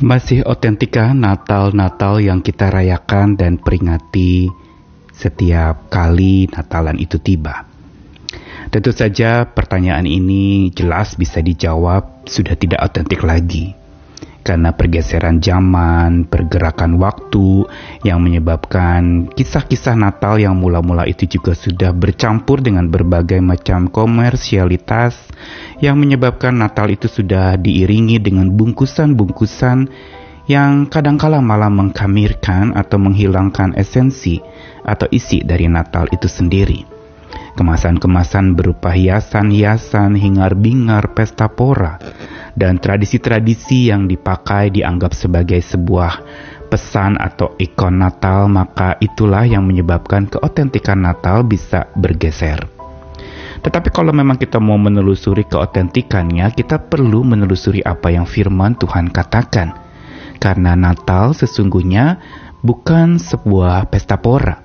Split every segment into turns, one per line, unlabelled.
Masih otentikah Natal-Natal yang kita rayakan dan peringati setiap kali Natalan itu tiba? Tentu saja pertanyaan ini jelas bisa dijawab sudah tidak otentik lagi karena pergeseran zaman, pergerakan waktu yang menyebabkan kisah-kisah Natal yang mula-mula itu juga sudah bercampur dengan berbagai macam komersialitas yang menyebabkan Natal itu sudah diiringi dengan bungkusan-bungkusan yang kadangkala malah mengkamirkan atau menghilangkan esensi atau isi dari Natal itu sendiri. Kemasan-kemasan berupa hiasan-hiasan, hingar-bingar, pesta pora, dan tradisi-tradisi yang dipakai dianggap sebagai sebuah pesan atau ikon Natal, maka itulah yang menyebabkan keotentikan Natal bisa bergeser. Tetapi kalau memang kita mau menelusuri keotentikannya, kita perlu menelusuri apa yang firman Tuhan katakan. Karena Natal sesungguhnya bukan sebuah pesta pora.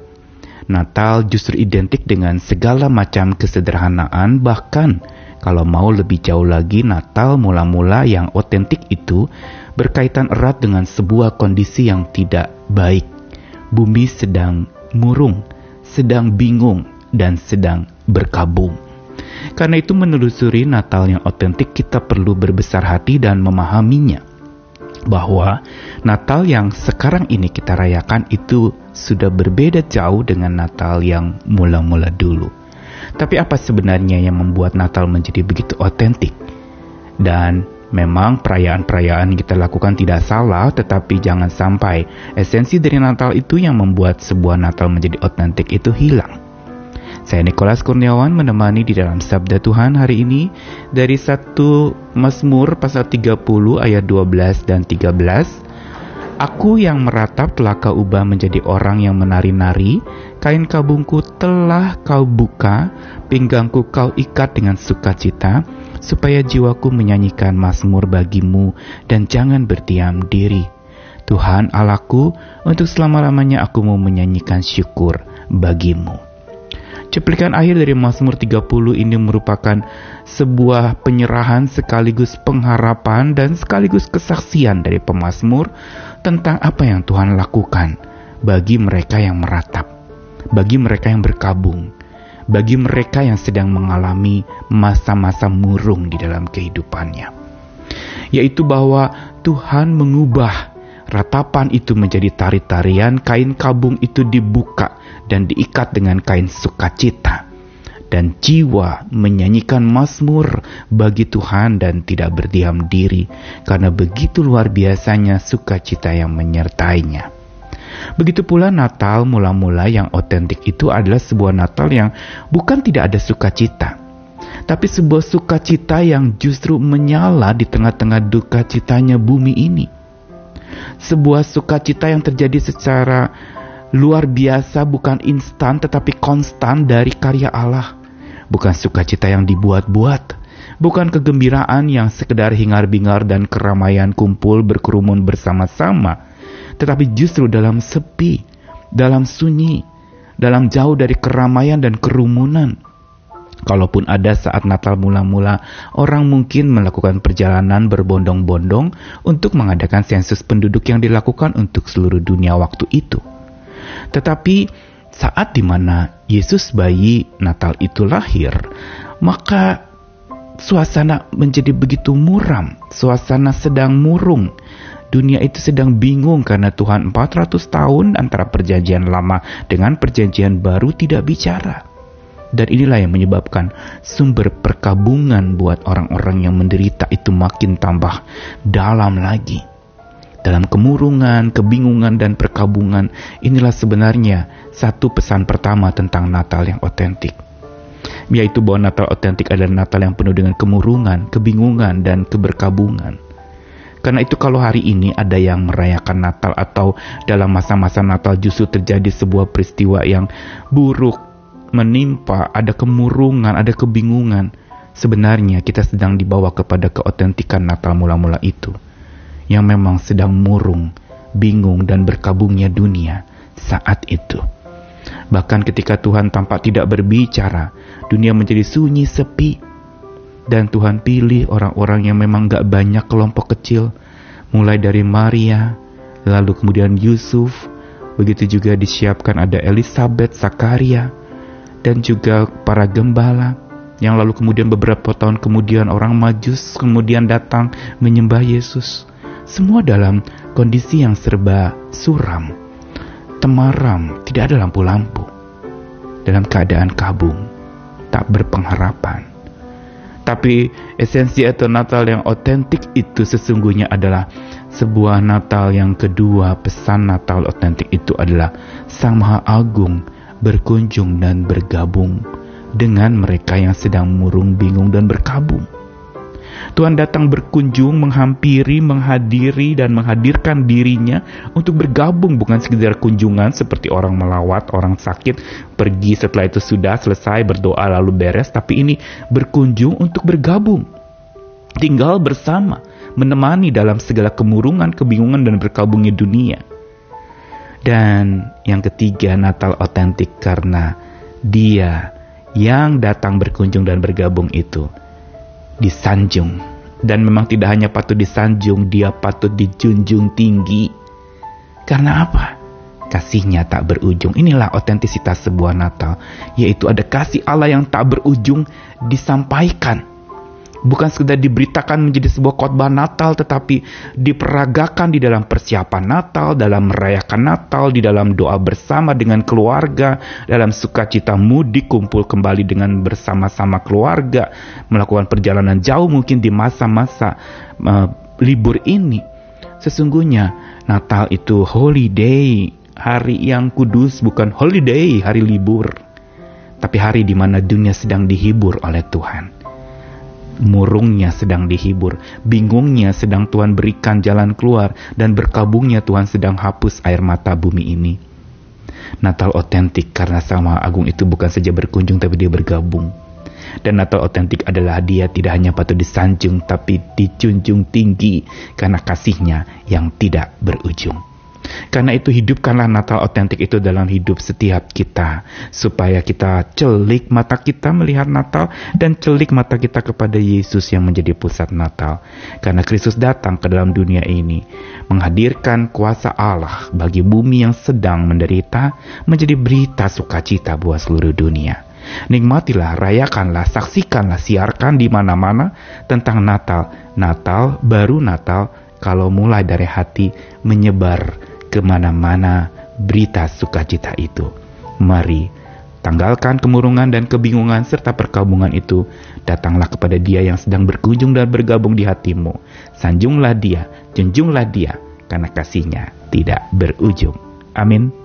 Natal justru identik dengan segala macam kesederhanaan bahkan kalau mau lebih jauh lagi, Natal mula-mula yang otentik itu berkaitan erat dengan sebuah kondisi yang tidak baik. Bumi sedang murung, sedang bingung, dan sedang berkabung. Karena itu menelusuri Natal yang otentik kita perlu berbesar hati dan memahaminya. Bahwa Natal yang sekarang ini kita rayakan itu sudah berbeda jauh dengan Natal yang mula-mula dulu. Tapi apa sebenarnya yang membuat Natal menjadi begitu otentik? Dan memang perayaan-perayaan kita lakukan tidak salah, tetapi jangan sampai esensi dari Natal itu yang membuat sebuah Natal menjadi otentik itu hilang. Saya Nikolas Kurniawan menemani di dalam Sabda Tuhan hari ini dari satu Mazmur pasal 30 ayat 12 dan 13 Aku yang meratap telah kau ubah menjadi orang yang menari-nari, kain kabungku telah kau buka, pinggangku kau ikat dengan sukacita, supaya jiwaku menyanyikan mazmur bagimu dan jangan berdiam diri. Tuhan Allahku, untuk selama-lamanya aku mau menyanyikan syukur bagimu. Cuplikan akhir dari Mazmur 30 ini merupakan sebuah penyerahan sekaligus pengharapan dan sekaligus kesaksian dari pemazmur tentang apa yang Tuhan lakukan bagi mereka yang meratap, bagi mereka yang berkabung, bagi mereka yang sedang mengalami masa-masa murung di dalam kehidupannya. Yaitu bahwa Tuhan mengubah ratapan itu menjadi tari-tarian, kain kabung itu dibuka dan diikat dengan kain sukacita dan jiwa menyanyikan mazmur bagi Tuhan dan tidak berdiam diri karena begitu luar biasanya sukacita yang menyertainya. Begitu pula Natal mula-mula yang otentik itu adalah sebuah Natal yang bukan tidak ada sukacita, tapi sebuah sukacita yang justru menyala di tengah-tengah duka citanya bumi ini. Sebuah sukacita yang terjadi secara luar biasa bukan instan tetapi konstan dari karya Allah. Bukan sukacita yang dibuat-buat, bukan kegembiraan yang sekedar hingar-bingar dan keramaian kumpul berkerumun bersama-sama, tetapi justru dalam sepi, dalam sunyi, dalam jauh dari keramaian dan kerumunan. Kalaupun ada saat Natal mula-mula, orang mungkin melakukan perjalanan berbondong-bondong untuk mengadakan sensus penduduk yang dilakukan untuk seluruh dunia waktu itu. Tetapi saat di mana Yesus bayi Natal itu lahir, maka suasana menjadi begitu muram, suasana sedang murung. Dunia itu sedang bingung karena Tuhan 400 tahun antara perjanjian lama dengan perjanjian baru tidak bicara. Dan inilah yang menyebabkan sumber perkabungan buat orang-orang yang menderita itu makin tambah dalam lagi dalam kemurungan, kebingungan, dan perkabungan, inilah sebenarnya satu pesan pertama tentang Natal yang otentik. Yaitu bahwa Natal otentik adalah Natal yang penuh dengan kemurungan, kebingungan, dan keberkabungan. Karena itu kalau hari ini ada yang merayakan Natal atau dalam masa-masa Natal justru terjadi sebuah peristiwa yang buruk, menimpa, ada kemurungan, ada kebingungan, sebenarnya kita sedang dibawa kepada keotentikan Natal mula-mula itu yang memang sedang murung, bingung dan berkabungnya dunia saat itu. Bahkan ketika Tuhan tampak tidak berbicara, dunia menjadi sunyi sepi. Dan Tuhan pilih orang-orang yang memang gak banyak kelompok kecil, mulai dari Maria, lalu kemudian Yusuf, begitu juga disiapkan ada Elizabeth, Zakaria, dan juga para gembala, yang lalu kemudian beberapa tahun kemudian orang majus kemudian datang menyembah Yesus. Semua dalam kondisi yang serba suram, temaram, tidak ada lampu-lampu. Dalam keadaan kabung, tak berpengharapan. Tapi esensi atau Natal yang otentik itu sesungguhnya adalah sebuah Natal yang kedua. Pesan Natal otentik itu adalah Sang Maha Agung berkunjung dan bergabung dengan mereka yang sedang murung, bingung, dan berkabung. Tuhan datang berkunjung, menghampiri, menghadiri, dan menghadirkan dirinya untuk bergabung bukan sekedar kunjungan seperti orang melawat, orang sakit, pergi setelah itu sudah selesai berdoa lalu beres, tapi ini berkunjung untuk bergabung. Tinggal bersama, menemani dalam segala kemurungan, kebingungan, dan berkabungnya dunia. Dan yang ketiga, Natal otentik karena dia yang datang berkunjung dan bergabung itu disanjung. Dan memang tidak hanya patut disanjung, dia patut dijunjung tinggi. Karena apa? Kasihnya tak berujung. Inilah otentisitas sebuah Natal, yaitu ada kasih Allah yang tak berujung disampaikan bukan sekedar diberitakan menjadi sebuah khotbah Natal tetapi diperagakan di dalam persiapan Natal, dalam merayakan Natal, di dalam doa bersama dengan keluarga, dalam sukacita mudik kumpul kembali dengan bersama-sama keluarga, melakukan perjalanan jauh mungkin di masa-masa uh, libur ini. Sesungguhnya Natal itu holiday, hari yang kudus bukan holiday, hari libur. Tapi hari di mana dunia sedang dihibur oleh Tuhan Murungnya sedang dihibur, bingungnya sedang Tuhan berikan jalan keluar, dan berkabungnya Tuhan sedang hapus air mata bumi ini. Natal otentik karena sama agung itu bukan saja berkunjung tapi dia bergabung. Dan Natal otentik adalah dia tidak hanya patut disanjung tapi dicunjung tinggi karena kasihnya yang tidak berujung. Karena itu hidupkanlah Natal otentik itu dalam hidup setiap kita. Supaya kita celik mata kita melihat Natal dan celik mata kita kepada Yesus yang menjadi pusat Natal. Karena Kristus datang ke dalam dunia ini. Menghadirkan kuasa Allah bagi bumi yang sedang menderita menjadi berita sukacita buat seluruh dunia. Nikmatilah, rayakanlah, saksikanlah, siarkan di mana-mana tentang Natal. Natal, baru Natal, kalau mulai dari hati menyebar ke mana-mana berita sukacita itu. Mari, tanggalkan kemurungan dan kebingungan serta perkabungan itu. Datanglah kepada dia yang sedang berkunjung dan bergabung di hatimu. Sanjunglah dia, junjunglah dia, karena kasihnya tidak berujung. Amin.